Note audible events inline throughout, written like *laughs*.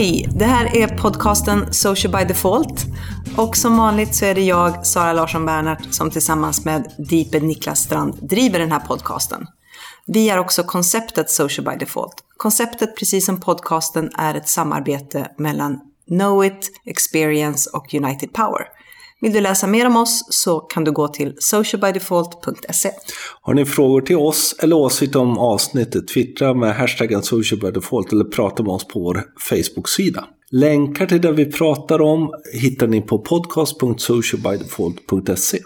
Hej! Det här är podcasten Social by Default. Och som vanligt så är det jag, Sara Larsson Bernhardt, som tillsammans med Deeped Niklas Strand driver den här podcasten. Vi är också konceptet Social by Default. Konceptet, precis som podcasten, är ett samarbete mellan Knowit, Experience och United Power. Vill du läsa mer om oss så kan du gå till socialbydefault.se. Har ni frågor till oss eller åsikter om avsnittet, twittra med hashtaggen socialbydefault eller prata med oss på vår Facebook-sida. Länkar till det vi pratar om hittar ni på podcast.socialbydefault.se.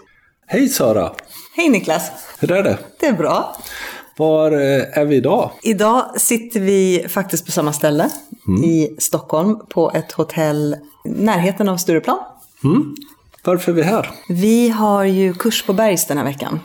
Hej Sara! Hej Niklas! Hur är det? Det är bra. Var eh, är vi idag? Idag sitter vi faktiskt på samma ställe i Stockholm på ett hotell i närheten av Stureplan. Varför är vi här? Vi har ju kurs på Bergs den här veckan.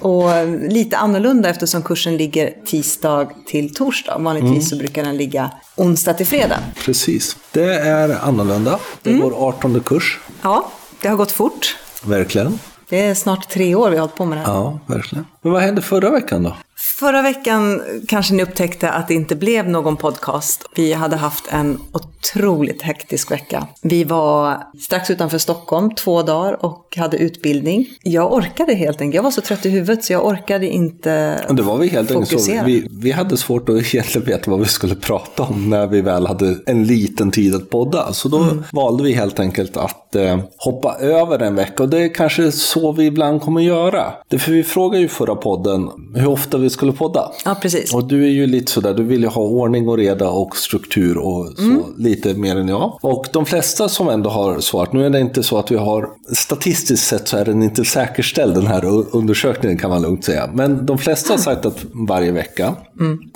Och lite annorlunda eftersom kursen ligger tisdag till torsdag. Vanligtvis så brukar den ligga onsdag till fredag. Precis. Det är annorlunda. Det är vår 18 kurs. Ja, det har gått fort. Verkligen. Det är snart tre år vi har hållit på med det här. Ja, verkligen. Men vad hände förra veckan då? Förra veckan kanske ni upptäckte att det inte blev någon podcast. Vi hade haft en otroligt hektisk vecka. Vi var strax utanför Stockholm två dagar och hade utbildning. Jag orkade helt enkelt. Jag var så trött i huvudet så jag orkade inte Och det var vi helt enkelt så. fokusera. Vi, vi hade svårt att *laughs* egentligen veta vad vi skulle prata om när vi väl hade en liten tid att podda. Så då Mm. valde vi helt enkelt att eh, hoppa över en vecka. Och det är kanske så vi ibland kommer göra. Därför vi frågade ju förra podden hur ofta vi skulle podda. Ja, precis. Och du är ju lite sådär, du vill ju ha ordning och reda och struktur och så Mm. lite mer än jag. Och de flesta som ändå har svarat, nu är det inte så att vi har, statistiskt sett så är den inte säkerställd den här undersökningen kan man lugnt säga. Men de flesta har sagt att varje vecka.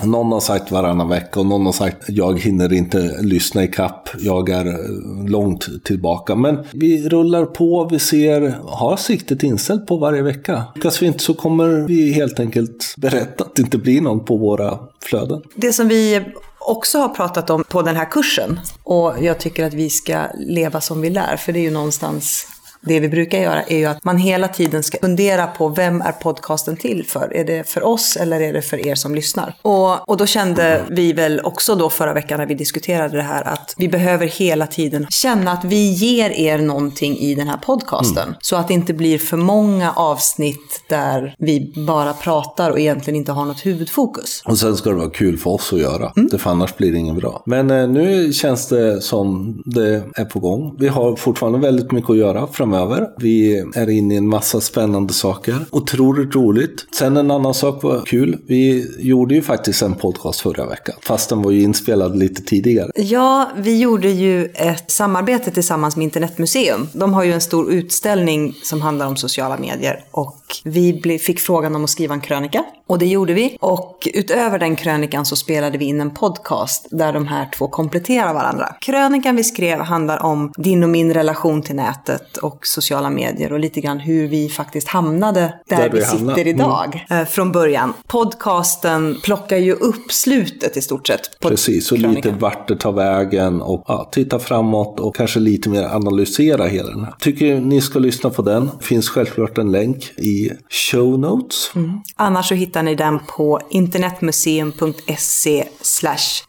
Någon har sagt varannan vecka och någon har sagt jag hinner inte lyssna i kapp. jag är eh, långt tillbaka. Men vi rullar på, vi ser, har siktet inställt på varje vecka. Lyckas vi inte så kommer vi helt enkelt berätta att det inte blir någon på våra flöden. Det som vi också har pratat om på den här kursen och jag tycker att vi ska leva som vi lär, för det är ju någonstans det vi brukar göra är ju att man hela tiden ska fundera på vem är podcasten till för? Är det för oss eller är det för er som lyssnar? Och, och då kände vi väl också då förra veckan när vi diskuterade det här att vi behöver hela tiden känna att vi ger er någonting i den här podcasten. Så att det inte blir för många avsnitt där vi bara pratar och egentligen inte har något huvudfokus. Och sen ska det vara kul för oss att göra. Det för annars blir det ingen bra. Men eh, nu känns det som det är på gång. Vi har fortfarande väldigt mycket att göra framöver. Vi är inne i en massa spännande saker. Otroligt roligt. Sen en annan sak var kul. Vi gjorde ju faktiskt en podcast förra veckan. Fast den var ju inspelad lite tidigare. Ja, vi gjorde ju ett samarbete tillsammans med Internetmuseum. De har ju en stor utställning som handlar om sociala medier och vi fick frågan om att skriva en krönika och det gjorde vi. Och utöver den krönikan så spelade vi in en podcast där de här två kompletterar varandra. Krönikan vi skrev handlar om din och min relation till nätet och sociala medier och lite grann hur vi faktiskt hamnade där, Där vi, vi sitter idag eh, från början. Podcasten plockar ju upp slutet i stort sett. Precis, och lite vart det tar vägen och ja, titta framåt och kanske lite mer analysera hela den här. Tycker ni ska lyssna på den. Finns självklart en länk i show notes. Annars så hittar ni den på internetmuseum.se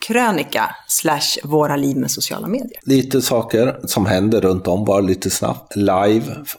krönika våra liv med sociala medier. Lite saker som händer runt om, bara lite snabbt. Live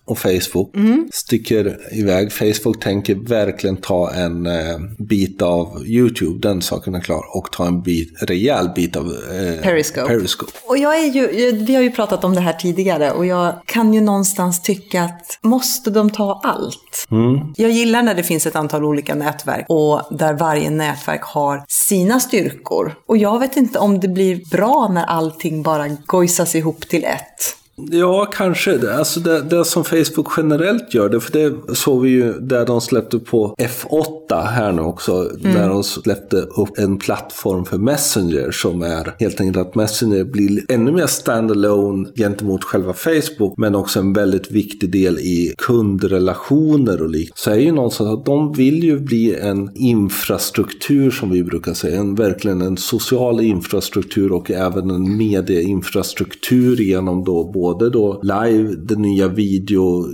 och Facebook sticker iväg. Facebook tänker verkligen ta en eh, bit av YouTube, den saken är klar. Och ta en bit, rejäl bit av eh, Periscope. Periscope. Och jag är ju, vi har ju pratat om det här tidigare och jag kan ju någonstans tycka att måste de ta allt? Jag gillar när det finns ett antal olika nätverk och där varje nätverk har sina styrkor. Och jag vet inte om det blir bra när allting bara gojsas ihop till ett. Ja, kanske. Alltså det, det som Facebook generellt gör, det, för det såg vi ju där de släppte på F8 här nu också, mm. där de släppte upp en plattform för Messenger som är helt enkelt att Messenger blir ännu mer standalone gentemot själva Facebook, men också en väldigt viktig del i kundrelationer och liknande. Så är ju någonstans att de vill ju bli en infrastruktur som vi brukar säga, en, verkligen en social infrastruktur och även en medieinfrastruktur genom då både då live, den nya video,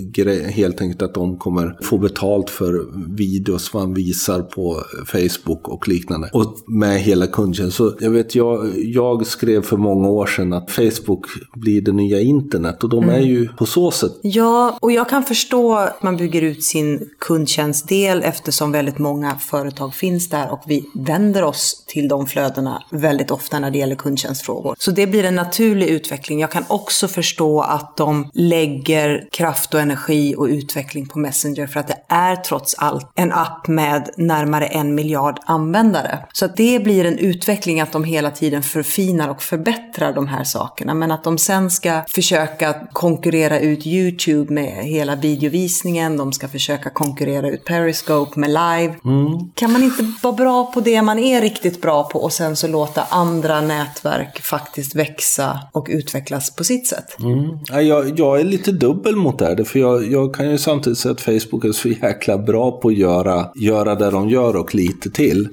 helt enkelt att de kommer få betalt för videos man visar på Facebook och liknande. Och med hela kundtjänst. Så jag vet, jag, jag skrev för många år sedan att Facebook blir det nya internet och de mm. är ju på så sätt. Ja, och jag kan förstå att man bygger ut sin kundtjänstdel eftersom väldigt många företag finns där och vi vänder oss till de flödena väldigt ofta när det gäller kundtjänstfrågor. Så det blir en naturlig utveckling. Jag kan också förstå att de lägger kraft och energi och utveckling på Messenger för att det är trots allt en app med närmare en miljard användare. Så att det blir en utveckling att de hela tiden förfinar och förbättrar de här sakerna. Men att de sen ska försöka konkurrera ut YouTube med hela videovisningen, de ska försöka konkurrera ut Periscope med live. Mm. Kan man inte vara bra på det man är riktigt bra på och sen så låta andra nätverk faktiskt växa och utvecklas på sitt sätt? Mm. Jag, jag är lite dubbel mot det här, för jag, jag kan ju samtidigt säga att Facebook är så jäkla bra på att göra, göra det de gör och lite till.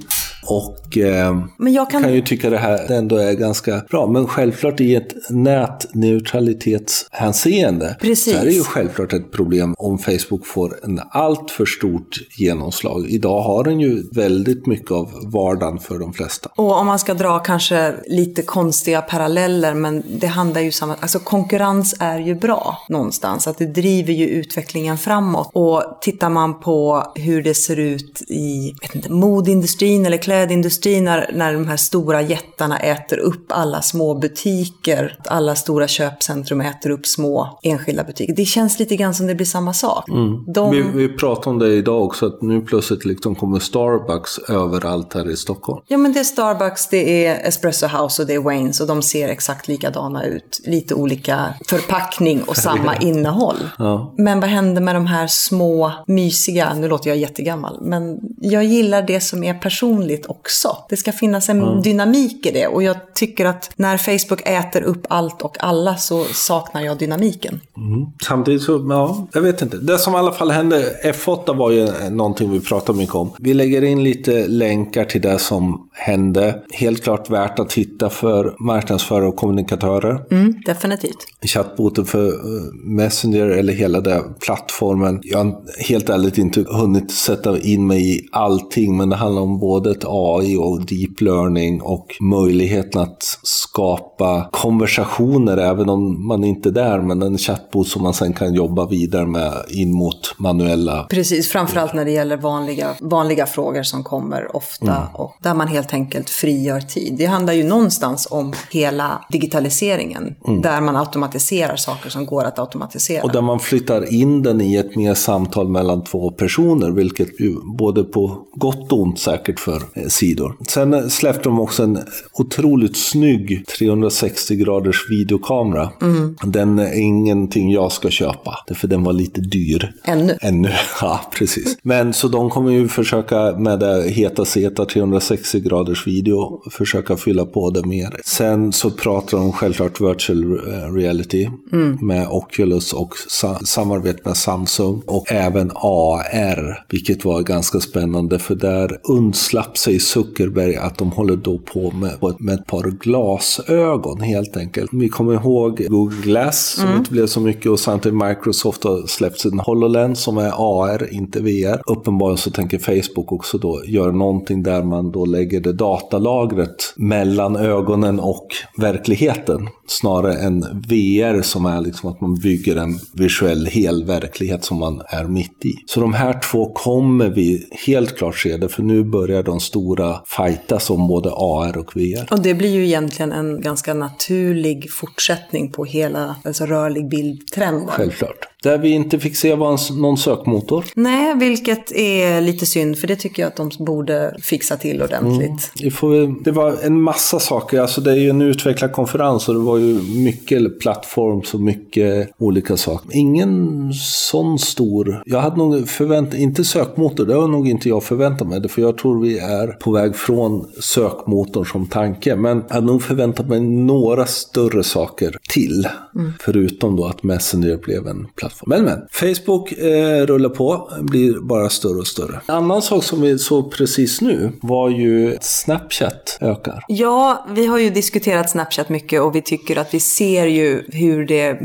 Och eh, men jag kan... kan ju tycka det här ändå är ganska bra. Men självklart i ett nätneutralitetshänseende Precis. så är det ju självklart ett problem om Facebook får en allt för stort genomslag. Idag har den ju väldigt mycket av vardagen för de flesta. Och om man ska dra kanske lite konstiga paralleller, men det handlar ju samma, alltså konkurrens är ju bra någonstans, att det driver ju utvecklingen framåt. Och tittar man på hur det ser ut i inte, modindustrin eller kläd klädindustrin när, när de här stora jättarna äter upp alla små butiker. Alla stora köpcentrum äter upp små enskilda butiker. Det känns lite grann som det blir samma sak. Mm. De... Vi, vi pratade om det idag också, att nu plötsligt liksom kommer Starbucks överallt här i Stockholm. Ja, men det är Starbucks, det är Espresso House och det är Waynes och de ser exakt likadana ut. Lite olika förpackning och samma *laughs* innehåll. Ja. Men vad händer med de här små, mysiga, nu låter jag jättegammal, men jag gillar det som är personligt också. Det ska finnas en mm. dynamik i det och jag tycker att när Facebook äter upp allt och alla så saknar jag dynamiken. Mm. Samtidigt så, ja, jag vet inte. Det som i alla fall hände, F8 var ju någonting vi pratade mycket om. Vi lägger in lite länkar till det som hände. Helt klart värt att titta för marknadsförare och kommunikatörer. Mm, definitivt. Chattboten för eh, Messenger eller hela den plattformen. Jag har helt ärligt inte hunnit sätta in mig i allting, men det handlar om både ett AI och deep learning och möjligheten att skapa konversationer även om man inte är där, men en chattbot som man sen kan jobba vidare med in mot manuella. Precis, framförallt när det gäller vanliga, vanliga frågor som kommer ofta mm. och där man helt enkelt frigör tid. Det handlar ju någonstans om hela digitaliseringen, mm. där man automatiserar saker som går att automatisera. Och där man flyttar in den i ett mer samtal mellan två personer, vilket ju både på gott och ont säkert för sidor. Sen släppte de också en otroligt snygg 360 graders videokamera. Mm. Den är ingenting jag ska köpa, för den var lite dyr. Ännu? Ännu, *laughs* ja precis. Men så de kommer ju försöka med det heta seta 360 graders video, försöka fylla på det mer. Sen så pratar de självklart virtual reality mm. med Oculus och sa samarbete med Samsung och även AR, vilket var ganska spännande för där undslapp säger Zuckerberg att de håller då på med, med ett par glasögon helt enkelt. Vi kommer ihåg Google Glass som mm. inte blev så mycket och samtidigt Microsoft har släppt sin HoloLens som är AR, inte VR. Uppenbarligen så tänker Facebook också då göra någonting där man då lägger det datalagret mellan ögonen och verkligheten snarare än VR som är liksom att man bygger en visuell hel verklighet som man är mitt i. Så de här två kommer vi helt klart se det, för nu börjar de stora fightas om både AR och VR. Och det blir ju egentligen en ganska naturlig fortsättning på hela alltså rörlig bildtrenden. Självklart. Där vi inte fick se var någon sökmotor. Nej, vilket är lite synd, för det tycker jag att de borde fixa till ordentligt. Det, får, det var en massa saker, alltså det är ju en utvecklad konferens och det var ju mycket plattforms och mycket olika saker. Ingen sån stor, jag hade nog förväntat, inte sökmotor, det har nog inte jag förväntat mig, för jag tror vi är på väg från sökmotorn som tanke. Men jag hade nog förväntat mig några större saker till, mm. förutom då att Messenger blev en plattform. Men men, Facebook eh, rullar på, blir bara större och större. En annan sak som vi såg precis nu var ju Snapchat ökar. Ja, vi har ju diskuterat Snapchat mycket och vi tycker att vi ser ju hur det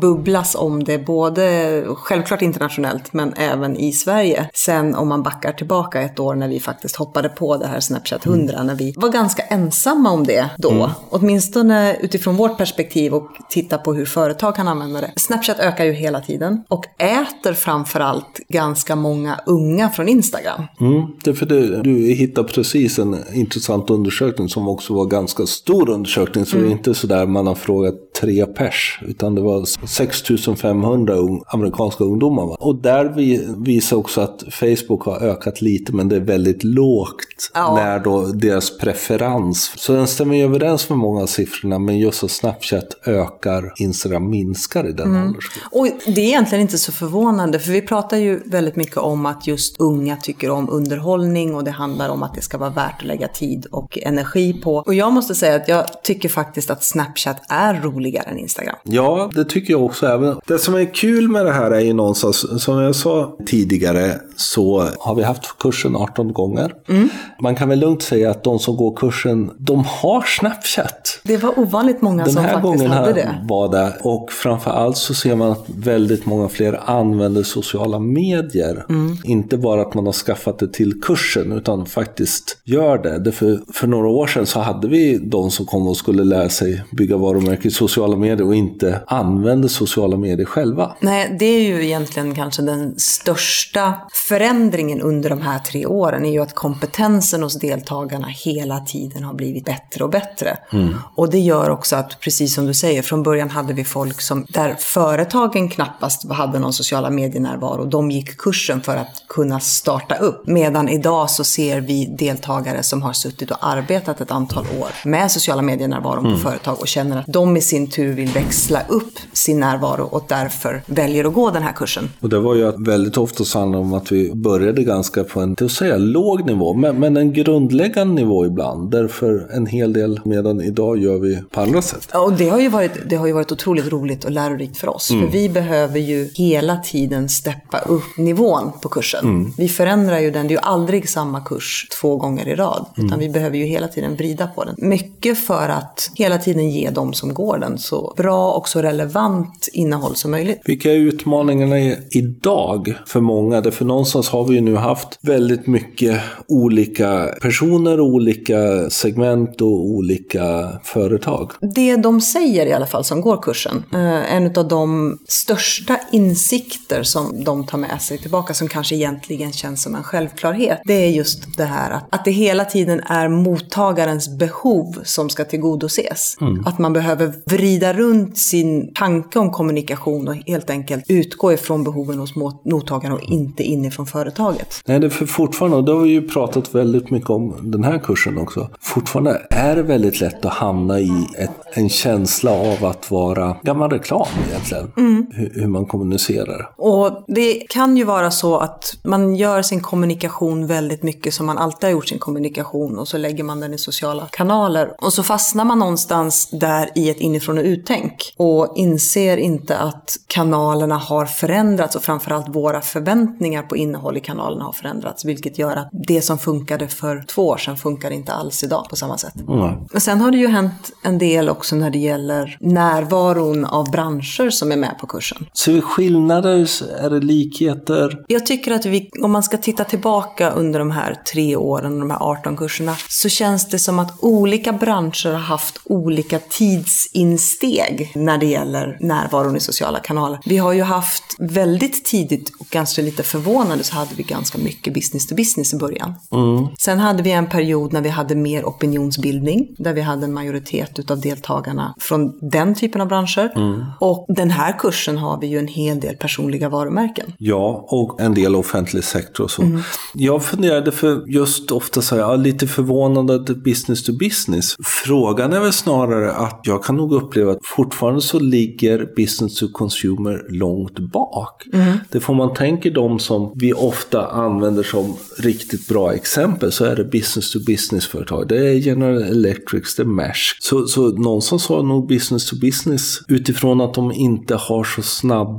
bubblas om det, både självklart internationellt men även i Sverige. Sen om man backar tillbaka ett år när vi faktiskt hoppade på det här Snapchat 100, mm. när vi var ganska ensamma om det då. Mm. Åtminstone utifrån vårt perspektiv och titta på hur företag kan använda det. Snapchat ökar ju hela tiden och äter framförallt ganska många unga från Instagram. Mm, det är för det, du hittade precis en intressant undersökning som också var ganska stor undersökning. Så mm. det är mm. inte sådär man har frågat tre pers, utan det var 6500 un amerikanska ungdomar. Va? Och där vi, visar också att Facebook har ökat lite, men det är väldigt lågt ja. när då deras preferens. Så den stämmer ju överens med många av siffrorna, men just att Snapchat ökar, Instagram minskar i den mm. åldersgruppen. Och det är egentligen inte så förvånande, för vi pratar ju väldigt mycket om att just unga tycker om underhållning och det handlar om att det ska vara värt att lägga tid och energi på. Och jag måste säga att jag tycker faktiskt att Snapchat är roligare än Instagram. Ja, det tycker jag också. Även. Det som är kul med det här är ju någonstans, som jag sa tidigare, så har vi haft kursen 18 gånger. Mm. Man kan väl lugnt säga att de som går kursen, de har Snapchat. Det var ovanligt många Den som faktiskt hade det. Den här gången var det. Och framför allt så ser man att väldigt många fler använder sociala medier. Mm. Inte bara att man har skaffat det till kursen, utan faktiskt gör det. det för, några år sedan så hade vi de som kom och skulle lära sig bygga varumärken i sociala medier och inte använde sociala medier själva. Nej, det är ju egentligen kanske den största förändringen under de här tre åren är ju att kompetensen hos deltagarna hela tiden har blivit bättre och bättre. Mm. Och det gör också att, precis som du säger, från början hade vi folk som, där företagen knappast hade någon sociala medienärvaro. De gick kursen för att kunna starta upp. Medan idag så ser vi deltagare som har suttit och arbetat ett antal år med sociala medienärvaro mm. på företag och känner att de i sin tur vill växla upp sin närvaro och därför väljer att gå den här kursen. Och det var ju att väldigt ofta så handlar om att vi började ganska på en, inte att säga låg nivå, men, men en grundläggande nivå ibland. Därför en hel del, medan idag gör vi på andra sätt. Ja, och det har ju varit, det har ju varit otroligt roligt och lärorikt för oss. Mm. För vi behöver ju hela tiden steppa upp nivån på kursen. Mm. Vi förändrar ju den, det är ju aldrig samma kurs två gånger i rad. Utan mm. vi behöver ju hela tiden vrida på den. Mycket för att hela tiden ge de som går den så bra och så relevant innehåll som möjligt. Vilka är utmaningarna idag för många? För någonstans har vi ju nu haft väldigt mycket olika personer, olika segment och olika företag. Det de säger i alla fall som går kursen, eh, en av de största insikter som de tar med sig tillbaka som kanske egentligen känns som en självklarhet, det är just det här att, att det hela tiden är mottagarens behov som ska tillgodoses. Mm. Att man behöver vrida runt sin tanke om kommunikation och helt enkelt utgå ifrån behoven hos mottagaren och inte inifrån företaget. Nej, det är för fortfarande, och det har vi ju pratat väldigt mycket om den här kursen också, fortfarande är det väldigt lätt att hamna i ett, en känsla av att vara gammal reklam egentligen. Mm. Hur, hur man kommunicerar. Och det kan ju vara så att man gör sin kommunikation väldigt mycket som man alltid har gjort sin kommunikation och så lägger man den i sociala kanaler. Och så fastnar man någonstans där i ett inifrån och uttänk och inser inte att kanalerna har förändrats och framförallt våra förväntningar på innehåll i kanalerna har förändrats. Vilket gör att det som funkade för två år sedan funkar inte alls idag på samma sätt. Mm. Men sen har det ju hänt en del också när det gäller närvaron av branscher som är med på kursen. Ser vi skillnader? Är det likheter? Jag tycker att vi, om man ska titta tillbaka under de här tre åren, de här 18 kurserna, så känns det som att olika branscher har haft olika tidsinsteg när det gäller närvaron i sociala kanaler. Vi har ju haft väldigt tidigt och ganska lite förvånande så hade vi ganska mycket business to business i början. Mm. Sen hade vi en period när vi hade mer opinionsbildning, där vi hade en majoritet utav deltagarna från den typen av branscher. Mm. Och den här kursen har vi ju en hel del personliga varumärken. Ja, och en del offentlig sektor och så. Mm. Jag funderade för just ofta så här, lite förvånad att business to business. Frågan är väl snarare att jag kan nog uppleva att fortfarande så ligger business to consumer långt bak. Mm. Det får man tänka de som vi ofta använder som riktigt bra exempel så är det business to business företag. Det är General Electric, det är Mash. Så, så någon som sa nog business to business utifrån att de inte har så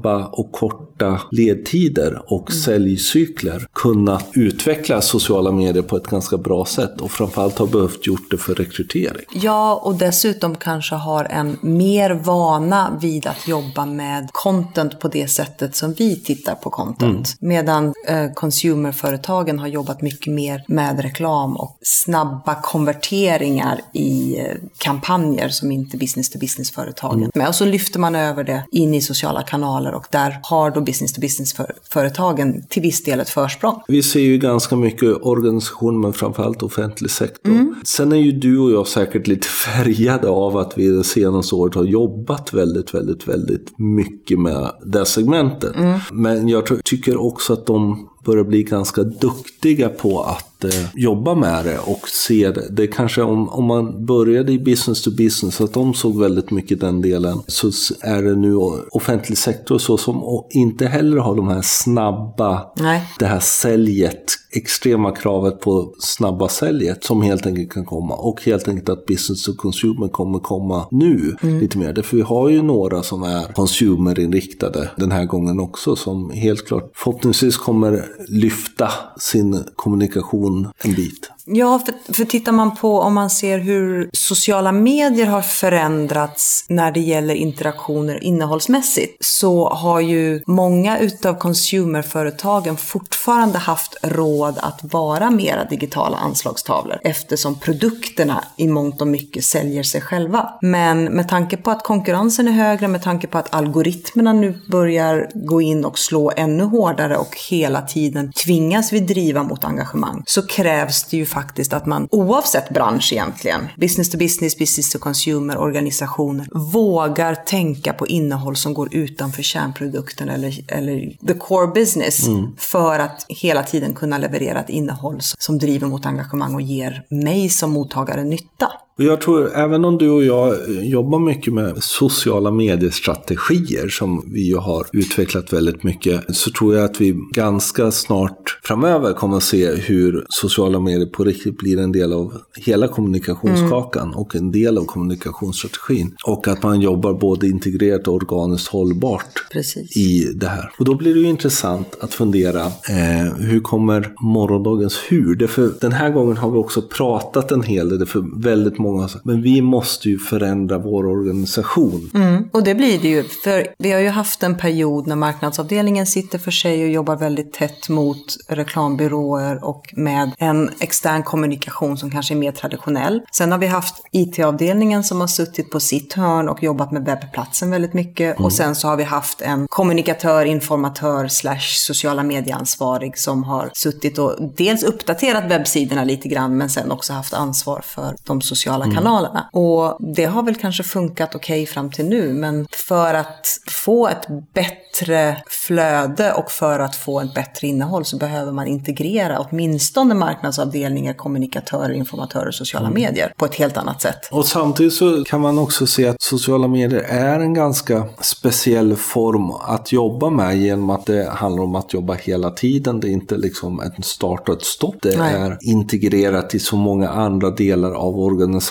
snabba och korta ledtider och mm. säljcykler kunnat utveckla sociala medier på ett ganska bra sätt och framförallt har behövt gjort det för rekrytering. Ja, och dessutom kanske har en mer vana vid att jobba med content på det sättet som vi tittar på content. Mm. Medan eh, consumerföretagen har jobbat mycket mer med reklam och snabba konverteringar i eh, kampanjer som inte business to business-företagen mm. med. Och så lyfter man över det in i sociala kanaler och där har då business to business-företagen till viss del ett försprång. Vi ser ju ganska mycket organisation men framförallt offentlig sektor. Mm. Sen är ju du och jag säkert lite *laughs* färgade av att vi det senaste året har jobbat väldigt, väldigt, väldigt mycket med det segmentet. Mm. Men jag tycker också att de börjar bli ganska duktiga på att eh, jobba med det och se det. Det kanske om, om man började i business to business, att de såg väldigt mycket den delen, så är det nu offentlig sektor så som inte heller har de här snabba, Nej. det här säljet, extrema kravet på snabba säljet som helt enkelt kan komma. Och helt enkelt att business to consumer kommer komma nu mm. lite mer. För vi har ju några som är consumerinriktade den här gången också som helt klart förhoppningsvis kommer lyfta sin kommunikation en bit. Ja, för, för tittar man på om man ser hur sociala medier har förändrats när det gäller interaktioner innehållsmässigt så har ju många utav consumerföretagen fortfarande haft råd att vara mera digitala anslagstavlor eftersom produkterna i mångt och mycket säljer sig själva. Men med tanke på att konkurrensen är högre, med tanke på att algoritmerna nu börjar gå in och slå ännu hårdare och hela tiden tvingas vi driva mot engagemang så krävs det ju faktiskt att man oavsett bransch egentligen, business to business, business to consumer, organisationer, vågar tänka på innehåll som går utanför kärnprodukten eller, eller the core business mm. för att hela tiden kunna leverera ett innehåll som driver mot engagemang och ger mig som mottagare nytta. Och jag tror, även om du och jag jobbar mycket med sociala mediestrategier som vi ju har utvecklat väldigt mycket, så tror jag att vi ganska snart framöver kommer att se hur sociala medier på riktigt blir en del av hela kommunikationskakan mm. och en del av kommunikationsstrategin. Och att man jobbar både integrerat och organiskt hållbart Precis. i det här. Och då blir det ju intressant att fundera, eh, hur kommer morgondagens hur? För den här gången har vi också pratat en hel del, för väldigt många men vi måste ju förändra vår organisation. Mm, och det blir det ju, för vi har ju haft en period när marknadsavdelningen sitter för sig och jobbar väldigt tätt mot reklambyråer och med en extern kommunikation som kanske är mer traditionell. Sen har vi haft IT-avdelningen som har suttit på sitt hörn och jobbat med webbplatsen väldigt mycket. Mm. Och sen så har vi haft en kommunikatör, informatör slash sociala medieansvarig som har suttit och dels uppdaterat webbsidorna lite grann men sen också haft ansvar för de sociala mm. kanalerna. Och det har väl kanske funkat okej okay fram till nu men för att få ett bättre flöde och för att få ett bättre innehåll så behöver man integrera åtminstone marknadsavdelningar, kommunikatörer, informatörer och sociala mm. medier på ett helt annat sätt. Och samtidigt så kan man också se att sociala medier är en ganska speciell form att jobba med genom att det handlar om att jobba hela tiden. Det är inte liksom ett start och ett stopp. Det Nej. är integrerat i så många andra delar av organisationen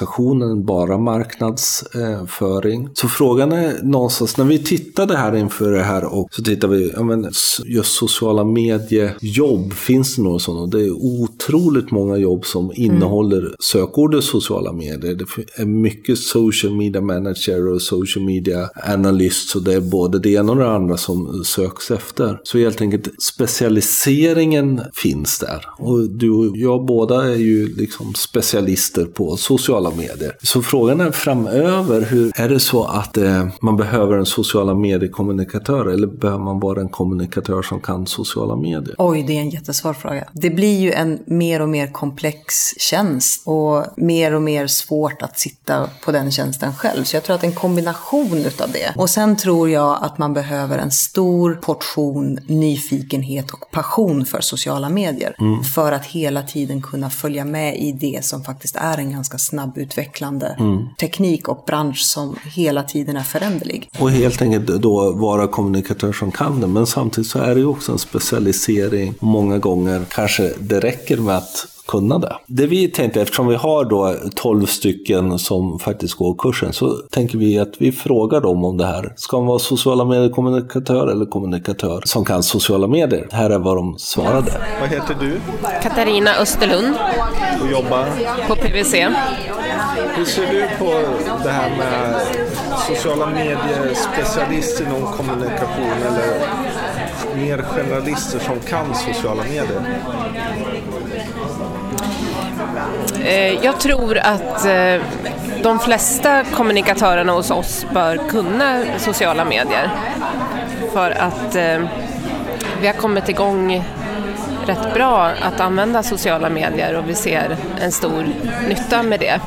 än bara marknadsföring. Så frågan är någonstans, när vi tittade här inför det här och så tittade vi, ja men just sociala mediejobb, finns det några sådana? Det är otroligt många jobb som innehåller mm. sökordet sociala medier. Det är mycket social media manager och social media analyst, så det är både det ena och det andra som söks efter. Så helt enkelt specialiseringen finns där. Och du och jag båda är ju liksom specialister på sociala sociala medier. Så frågan är framöver, hur är det så att eh, man behöver en sociala mediekommunikatör eller behöver man vara en kommunikatör som kan sociala medier? Oj, det är en jättesvår fråga. Det blir ju en mer och mer komplex tjänst och mer och mer svårt att sitta på den tjänsten själv. Så jag tror att en kombination utav det. Och sen tror jag att man behöver en stor portion nyfikenhet och passion för sociala medier. Mm. För att hela tiden kunna följa med i det som faktiskt är en ganska snabbutvecklande mm. teknik och bransch som hela tiden är föränderlig. Och helt enkelt då vara kommunikatör som kan det. Men samtidigt så är det ju också en specialisering. Många gånger kanske det räcker med att kunna det. Det vi tänkte, eftersom vi har då 12 stycken som faktiskt går kursen, så tänker vi att vi frågar dem om det här. Ska man vara sociala mediekommunikatör eller kommunikatör som kan sociala medier? Här är vad de svarade. Vad heter du? Katarina Österlund. Och jobbar? På PWC. Hur ser du på det här med sociala medier, specialist inom kommunikation eller mer generalister som kan sociala medier? Eh, jag tror att eh, de flesta kommunikatörerna hos oss bör kunna sociala medier. För att eh, vi har kommit igång rätt bra att använda sociala medier och vi ser en stor nytta med det.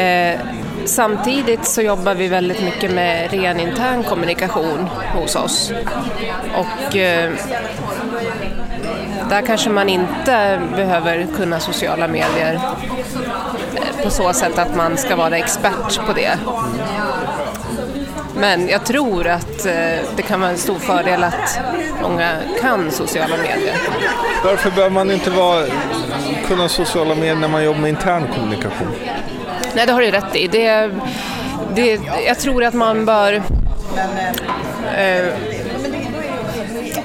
Eh, samtidigt så jobbar vi väldigt mycket med ren intern kommunikation hos oss. Och eh, där kanske man inte behöver kunna sociala medier på så sätt att man ska vara expert på det. Men jag tror att eh, det kan vara en stor fördel att många kan sociala medier. Varför behöver man inte vara, kunna sociala medier när man jobbar med intern kommunikation? Nej, det har du rätt i. Det, det, jag tror att man bör eh,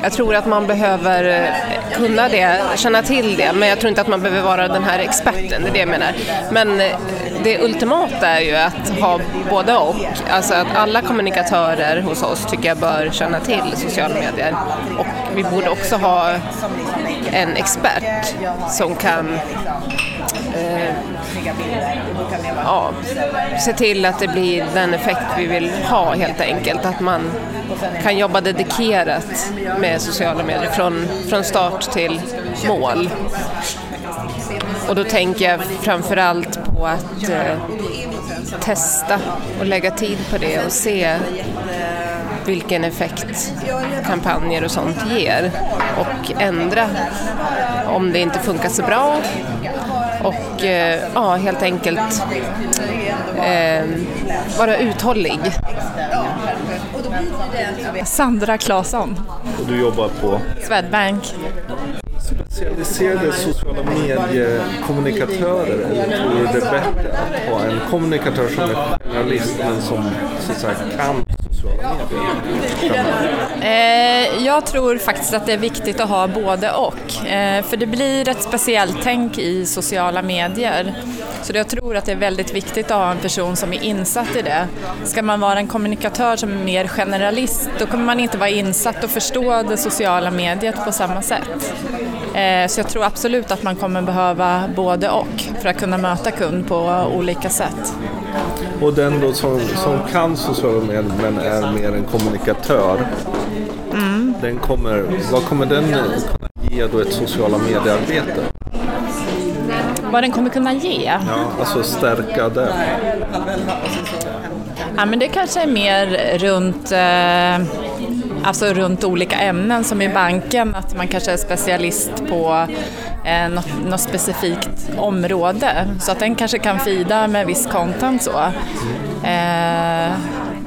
jag tror att man behöver eh, kunna det, känna till det, men jag tror inte att man behöver vara den här experten, det är det jag menar. Men det ultimata är ju att ha både och. Alltså att alla kommunikatörer hos oss tycker jag bör känna till sociala medier. Och vi borde också ha en expert som kan eh, ja, se till att det blir den effekt vi vill ha helt enkelt. Att man kan jobba dedikerat med sociala medier från, från start till mål. Och då tänker jag framförallt på att eh, testa och lägga tid på det och se vilken effekt kampanjer och sånt ger och ändra om det inte funkar så bra och eh, ja, helt enkelt eh, vara uthållig. Sandra Claesson. Och du jobbar på? Swedbank. Specialiserade sociala mediekommunikatörer eller tror du det är bättre att ha en kommunikatör som är journalist men som så att säga, kan jag tror faktiskt att det är viktigt att ha både och. Eh, för det blir ett speciellt tänk i sociala medier. Så jag tror att det är väldigt viktigt att ha en person som är insatt i det. Ska man vara en kommunikatör som är mer generalist, då kommer man inte vara insatt och förstå det sociala mediet på samma sätt. Eh, så jag tror absolut att man kommer behöva både och för att kunna möta kund på olika sätt. Och den då som, som kan sociala medier men är mer en kommunikatör. Mm. Den kommer, vad kommer den kunna ge då ett sociala mediearbete? Vad den kommer kunna ge? Ja, alltså stärka det. Ja, men det kanske är mer runt eh, alltså runt olika ämnen som i banken, att man kanske är specialist på eh, något, något specifikt område. Så att den kanske kan fida med viss content så. Eh,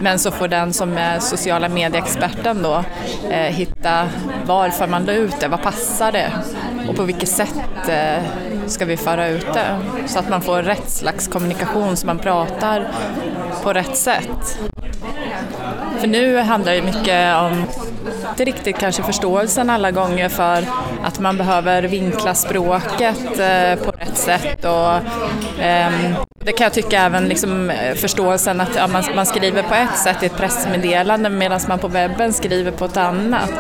men så får den som är sociala medieexperten då eh, hitta varför man la ut det, vad passar det och på vilket sätt eh, ska vi föra ut det? Så att man får rätt slags kommunikation så man pratar på rätt sätt. För nu handlar det mycket om, inte riktigt kanske förståelsen alla gånger för att man behöver vinkla språket eh, på rätt sätt. Och, ehm, det kan jag tycka även liksom, eh, förståelsen att ja, man, man, skriver på ett sätt i ett pressmeddelande medan man på webben skriver på ett annat.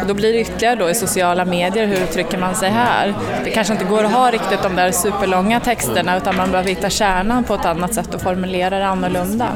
Och då blir det ytterligare då i sociala medier, hur uttrycker man sig här? Det kanske inte går att ha riktigt de där superlånga texterna utan man behöver hitta kärnan på ett annat sätt och formulera det annorlunda.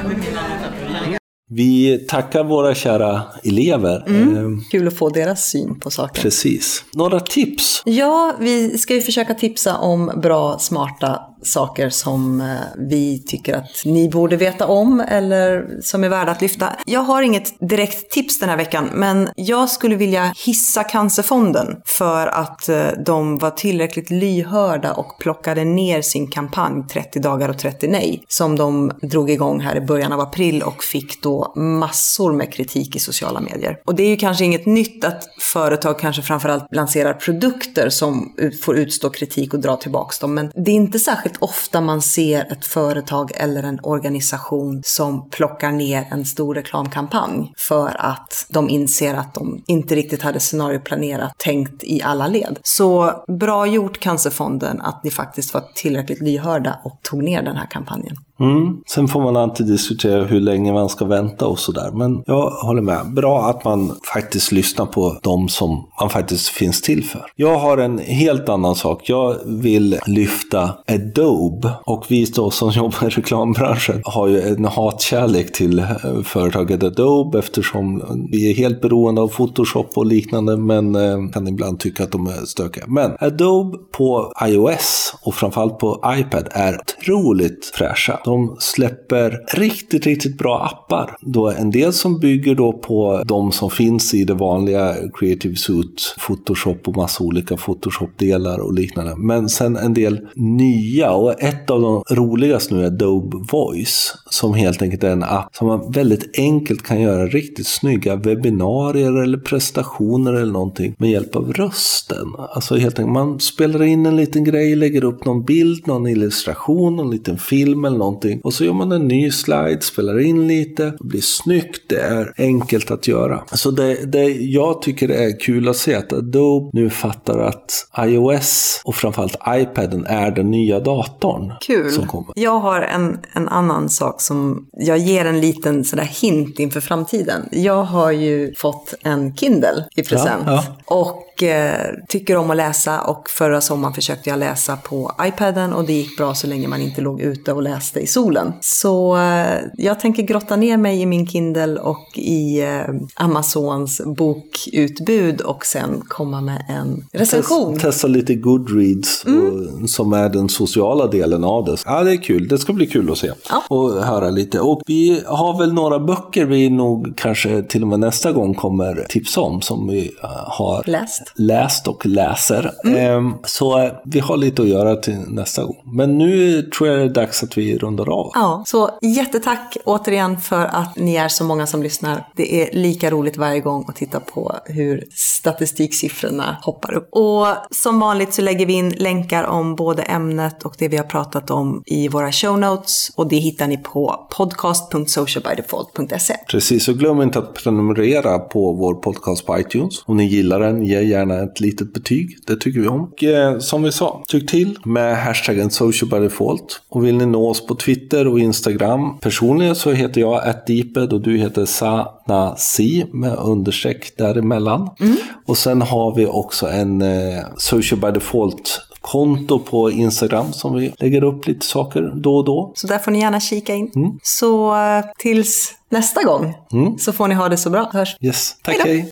Vi tackar våra kära elever. Mm. Ehm, Kul att få deras syn på saken. Precis. Några tips? Ja, vi ska ju försöka tipsa om bra, smarta saker som eh, vi tycker att ni borde veta om eller som är värda att lyfta. Jag har inget direkt tips den här veckan, men jag skulle vilja hissa Cancerfonden för att eh, de var tillräckligt lyhörda och plockade ner sin kampanj 30 dagar och 30 nej, som de drog igång här i början av april och fick då massor med kritik i sociala medier. Och det är ju kanske inget nytt att företag kanske framförallt lanserar produkter som får utstå kritik och dra tillbaka dem, men det är inte särskilt ofta man ser ett företag eller en organisation som plockar ner en stor reklamkampanj för att de inser att de inte riktigt hade scenarioplanerat tänkt i alla led. Så bra gjort Cancerfonden att ni faktiskt var tillräckligt lyhörda och tog ner den här kampanjen. Mm. Sen får man alltid diskutera hur länge man ska vänta och sådär. Men jag håller med. Bra att man faktiskt lyssnar på de som man faktiskt finns till för. Jag har en helt annan sak. Jag vill lyfta Adobe. Och vi då som jobbar i reklambranschen har ju en hatkärlek till eh, företaget Adobe eftersom vi är helt beroende av Photoshop och liknande. Men eh, kan ibland tycka att de är stökiga. Men Adobe på iOS och framförallt på iPad är otroligt fräscha. De släpper riktigt, riktigt bra appar. Då en del som bygger då på de som finns i det vanliga Creative Suite, Photoshop och massa olika Photoshop-delar och liknande. Men sen en del nya och ett av de roligaste nu är Adobe Voice som helt enkelt är en app som man väldigt enkelt kan göra riktigt snygga webbinarier eller prestationer eller någonting med hjälp av rösten. Alltså helt enkelt, man spelar in en liten grej, lägger upp någon bild, någon illustration, någon liten film eller någonting någonting. Och så gör man en ny slide, spelar in lite, det blir snyggt, det är enkelt att göra. Så det, det jag tycker är kul att se att Adobe nu fattar att iOS och framförallt iPaden är den nya datorn. Kul. Som kommer. Jag har en, en annan sak som jag ger en liten sådär hint inför framtiden. Jag har ju fått en Kindle i present. Ja, ja. Och och eh, tycker om att läsa och förra sommaren försökte jag läsa på iPaden och det gick bra så länge man inte låg ute och läste i solen. Så eh, jag tänker grotta ner mig i min Kindle och i eh, Amazons bokutbud och sen komma med en recension. Test, testa lite Goodreads mm. och, som är den sociala delen av det. Ja, det är kul. Det ska bli kul att se ja. och höra lite. Och vi har väl några böcker vi nog kanske till och med nästa gång kommer tipsa om som vi har läst läst och läser. Mm. Ehm, så vi har lite att göra till nästa gång. Men nu tror jag det är dags att vi rundar av. Ja, så jättetack återigen för att ni är så många som lyssnar. Det är lika roligt varje gång att titta på hur statistiksiffrorna hoppar upp. Och som vanligt så lägger vi in länkar om både ämnet och det vi har pratat om i våra show notes. Och det hittar ni på podcast.socialbydefault.se. Precis, och glöm inte att prenumerera på vår podcast på iTunes. Om ni gillar den, ge gärna ett litet betyg. Det tycker vi om. Och, eh, som vi sa, tyck till med hashtaggen socialbydefault. Och vill ni nå oss på Twitter och Instagram. Personligen så heter jag atdiped och du heter Sanasi med understreck däremellan. Mm. Och sen har vi också en eh, social by default konto på Instagram som vi lägger upp lite saker då och då. Så där får ni gärna kika in. Mm. Så eh, tills nästa gång mm. så får ni ha det så bra. Hörs. Yes, tack hej.